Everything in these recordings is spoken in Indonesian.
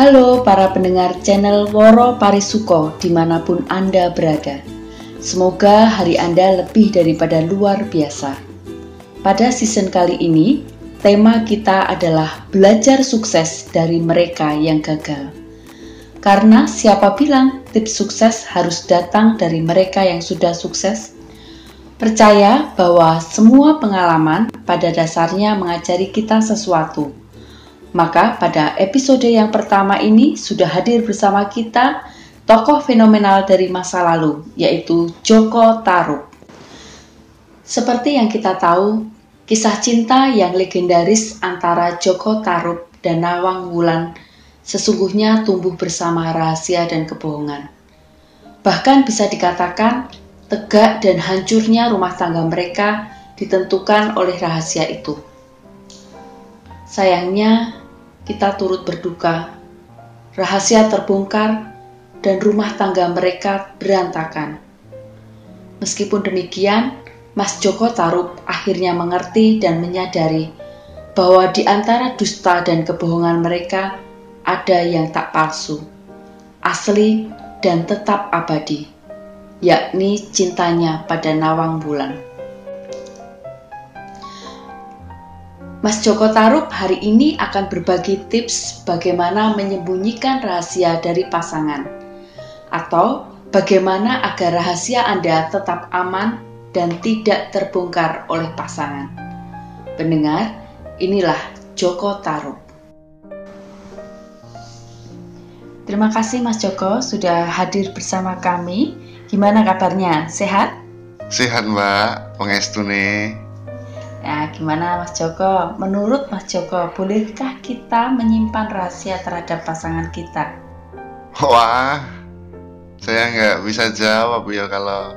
Halo para pendengar channel Woro Parisuko di mana pun Anda berada. Semoga hari Anda lebih daripada luar biasa. Pada season kali ini, tema kita adalah belajar sukses dari mereka yang gagal. Karena siapa bilang tips sukses harus datang dari mereka yang sudah sukses? Percaya bahwa semua pengalaman pada dasarnya mengajari kita sesuatu maka pada episode yang pertama ini sudah hadir bersama kita tokoh fenomenal dari masa lalu, yaitu Joko Tarub. Seperti yang kita tahu, kisah cinta yang legendaris antara Joko Tarub dan Nawang Wulan sesungguhnya tumbuh bersama rahasia dan kebohongan. Bahkan bisa dikatakan tegak dan hancurnya rumah tangga mereka ditentukan oleh rahasia itu. Sayangnya, kita turut berduka. Rahasia terbongkar dan rumah tangga mereka berantakan. Meskipun demikian, Mas Joko Tarub akhirnya mengerti dan menyadari bahwa di antara dusta dan kebohongan mereka ada yang tak palsu, asli dan tetap abadi, yakni cintanya pada Nawang Bulan. Mas Joko Tarub hari ini akan berbagi tips bagaimana menyembunyikan rahasia dari pasangan atau bagaimana agar rahasia Anda tetap aman dan tidak terbongkar oleh pasangan. Pendengar, inilah Joko Tarub. Terima kasih Mas Joko sudah hadir bersama kami. Gimana kabarnya? Sehat? Sehat Mbak, pengestu nih. Ya, gimana Mas Joko? Menurut Mas Joko, bolehkah kita menyimpan rahasia terhadap pasangan kita? Wah, saya nggak bisa jawab ya kalau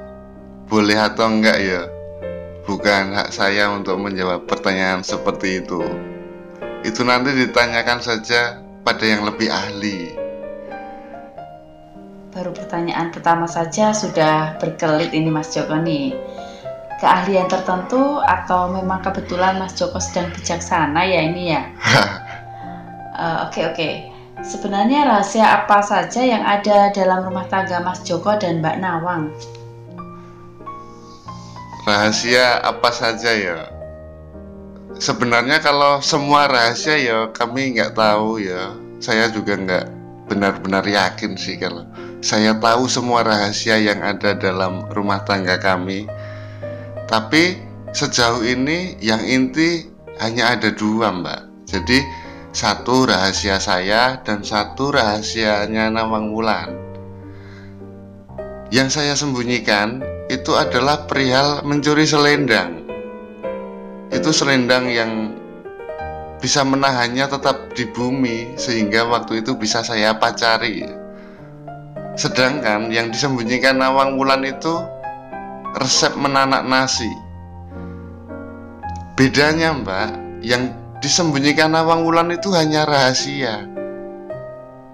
boleh atau enggak ya. Bukan hak saya untuk menjawab pertanyaan seperti itu. Itu nanti ditanyakan saja pada yang lebih ahli. Baru pertanyaan pertama saja sudah berkelit ini Mas Joko nih keahlian tertentu atau memang kebetulan Mas Joko sedang bijaksana ya ini ya? Oke uh, oke. Okay, okay. Sebenarnya rahasia apa saja yang ada dalam rumah tangga Mas Joko dan Mbak Nawang? Rahasia apa saja ya? Sebenarnya kalau semua rahasia ya kami nggak tahu ya. Saya juga nggak benar-benar yakin sih kalau saya tahu semua rahasia yang ada dalam rumah tangga kami tapi sejauh ini yang inti hanya ada dua mbak. Jadi satu rahasia saya dan satu rahasianya Nawang Wulan. Yang saya sembunyikan itu adalah perihal mencuri selendang. Itu selendang yang bisa menahannya tetap di bumi sehingga waktu itu bisa saya pacari. Sedangkan yang disembunyikan Nawang Wulan itu resep menanak nasi. Bedanya mbak, yang disembunyikan Nawang Wulan itu hanya rahasia.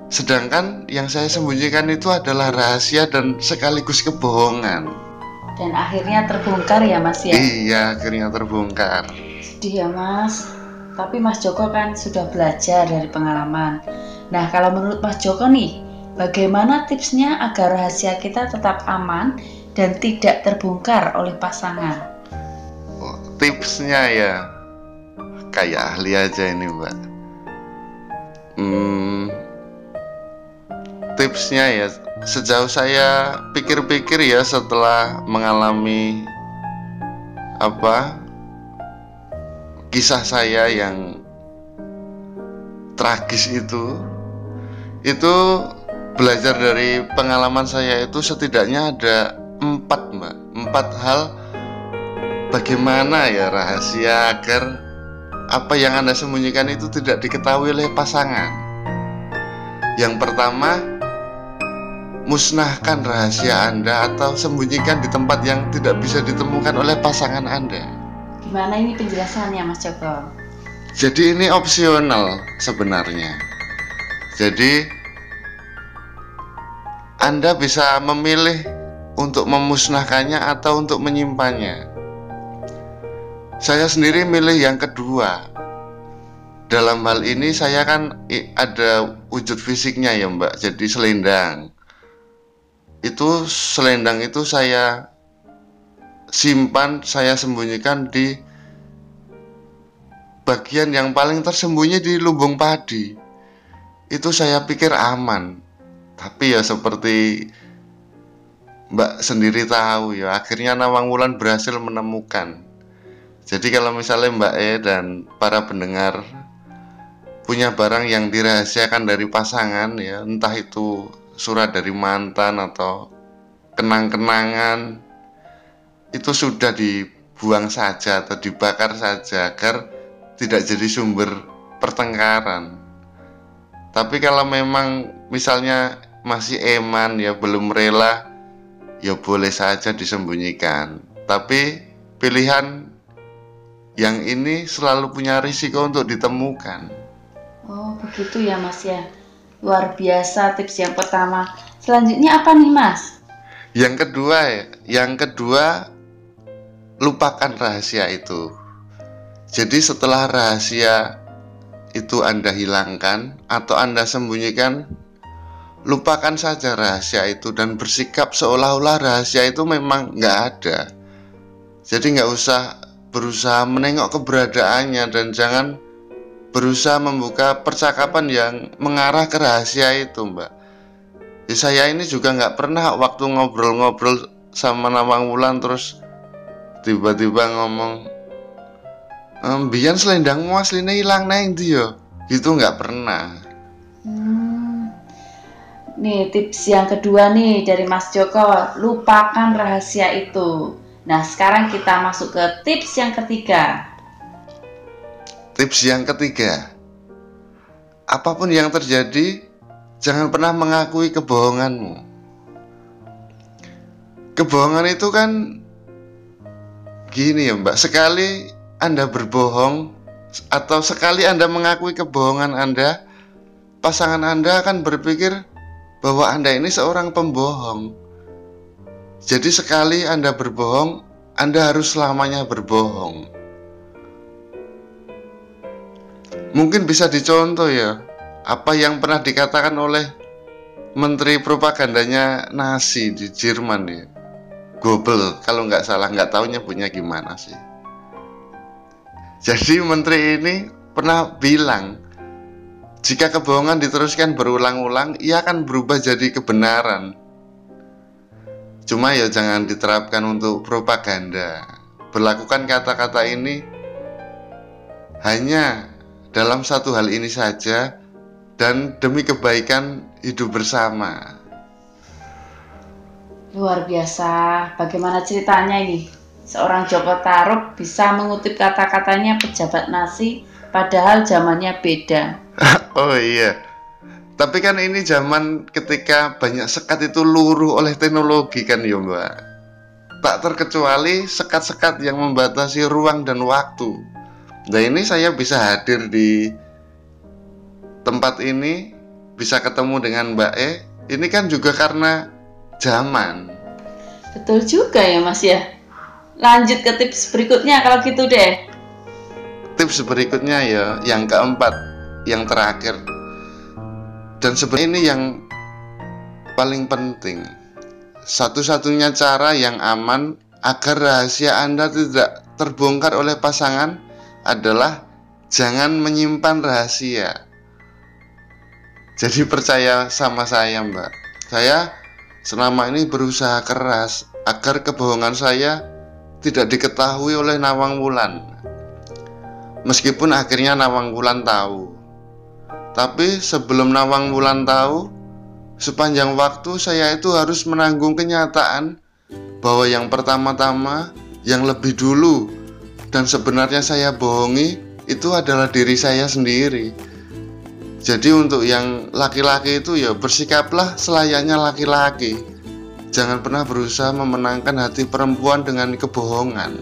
Sedangkan yang saya sembunyikan itu adalah rahasia dan sekaligus kebohongan. Dan akhirnya terbongkar ya mas ya? Iya, akhirnya terbongkar. Sedih ya mas. Tapi Mas Joko kan sudah belajar dari pengalaman. Nah, kalau menurut Mas Joko nih, bagaimana tipsnya agar rahasia kita tetap aman dan tidak terbongkar oleh pasangan. Oh, tipsnya ya kayak ahli aja ini mbak. Hmm, tipsnya ya sejauh saya pikir-pikir ya setelah mengalami apa kisah saya yang tragis itu itu belajar dari pengalaman saya itu setidaknya ada empat hal bagaimana ya rahasia agar apa yang anda sembunyikan itu tidak diketahui oleh pasangan? Yang pertama musnahkan rahasia anda atau sembunyikan di tempat yang tidak bisa ditemukan oleh pasangan anda. Gimana ini penjelasannya mas Joko? Jadi ini opsional sebenarnya. Jadi anda bisa memilih untuk memusnahkannya atau untuk menyimpannya. Saya sendiri milih yang kedua. dalam hal ini saya kan ada wujud fisiknya ya mbak jadi selendang itu selendang itu saya simpan saya sembunyikan di bagian yang paling tersembunyi di lumbung padi itu saya pikir aman tapi ya seperti Mbak sendiri tahu ya akhirnya Nawang Wulan berhasil menemukan. Jadi kalau misalnya Mbak E dan para pendengar punya barang yang dirahasiakan dari pasangan ya entah itu surat dari mantan atau kenang-kenangan itu sudah dibuang saja atau dibakar saja agar tidak jadi sumber pertengkaran. Tapi kalau memang misalnya masih eman ya belum rela ya boleh saja disembunyikan. Tapi pilihan yang ini selalu punya risiko untuk ditemukan. Oh, begitu ya Mas ya. Luar biasa tips yang pertama. Selanjutnya apa nih Mas? Yang kedua ya, yang kedua lupakan rahasia itu. Jadi setelah rahasia itu Anda hilangkan atau Anda sembunyikan, lupakan saja rahasia itu dan bersikap seolah-olah rahasia itu memang nggak ada. Jadi nggak usah berusaha menengok keberadaannya dan jangan berusaha membuka percakapan yang mengarah ke rahasia itu, Mbak. Ya, saya ini juga nggak pernah waktu ngobrol-ngobrol sama Nawang Wulan terus tiba-tiba ngomong ehm, Bian selendangmu aslinya hilang neng dia gitu nggak pernah Nih tips yang kedua nih dari Mas Joko, lupakan rahasia itu. Nah sekarang kita masuk ke tips yang ketiga. Tips yang ketiga, apa pun yang terjadi, jangan pernah mengakui kebohonganmu. Kebohongan itu kan gini ya Mbak, sekali Anda berbohong atau sekali Anda mengakui kebohongan Anda, pasangan Anda akan berpikir bahwa Anda ini seorang pembohong. Jadi sekali Anda berbohong, Anda harus selamanya berbohong. Mungkin bisa dicontoh ya, apa yang pernah dikatakan oleh Menteri propagandanya nasi di Jerman ya. Gobel, kalau nggak salah nggak tahu nyebutnya gimana sih. Jadi menteri ini pernah bilang jika kebohongan diteruskan berulang-ulang, ia akan berubah jadi kebenaran. Cuma ya jangan diterapkan untuk propaganda. Berlakukan kata-kata ini hanya dalam satu hal ini saja dan demi kebaikan hidup bersama. Luar biasa, bagaimana ceritanya ini? Seorang Joko Taruk bisa mengutip kata-katanya pejabat nasi padahal zamannya beda. oh iya. Tapi kan ini zaman ketika banyak sekat itu luruh oleh teknologi kan ya mbak. Tak terkecuali sekat-sekat yang membatasi ruang dan waktu. Nah ini saya bisa hadir di tempat ini, bisa ketemu dengan Mbak E. Ini kan juga karena zaman. Betul juga ya Mas ya. Lanjut ke tips berikutnya kalau gitu deh. Tips berikutnya ya, yang keempat yang terakhir. Dan sebenarnya ini yang paling penting. Satu-satunya cara yang aman agar rahasia Anda tidak terbongkar oleh pasangan adalah jangan menyimpan rahasia. Jadi percaya sama saya mbak. Saya selama ini berusaha keras agar kebohongan saya tidak diketahui oleh Nawang Wulan. Meskipun akhirnya Nawang Wulan tahu tapi sebelum Nawang Wulan tahu, sepanjang waktu saya itu harus menanggung kenyataan bahwa yang pertama-tama, yang lebih dulu, dan sebenarnya saya bohongi itu adalah diri saya sendiri. Jadi untuk yang laki-laki itu ya bersikaplah selayaknya laki-laki. Jangan pernah berusaha memenangkan hati perempuan dengan kebohongan.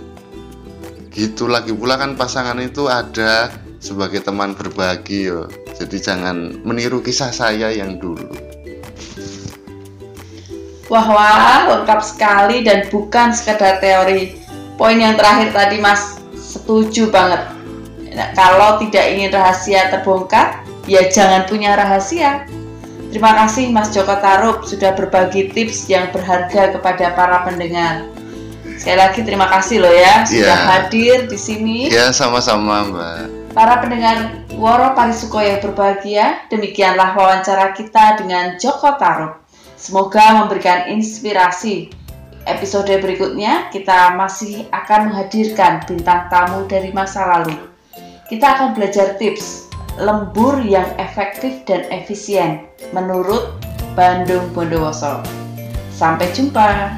Gitu lagi pula kan pasangan itu ada sebagai teman berbagi yo. Jadi jangan meniru kisah saya yang dulu. Wah wah lengkap sekali dan bukan sekedar teori. Poin yang terakhir tadi Mas setuju banget. Nah, kalau tidak ingin rahasia terbongkar, ya jangan punya rahasia. Terima kasih Mas Joko Tarub sudah berbagi tips yang berharga kepada para pendengar. Sekali lagi terima kasih loh ya sudah Ya. hadir di sini. Ya sama-sama Mbak. Para pendengar Woro Parisuko yang berbahagia, demikianlah wawancara kita dengan Joko Tarub. Semoga memberikan inspirasi. Episode berikutnya kita masih akan menghadirkan bintang tamu dari masa lalu. Kita akan belajar tips lembur yang efektif dan efisien menurut Bandung Bondowoso. Sampai jumpa.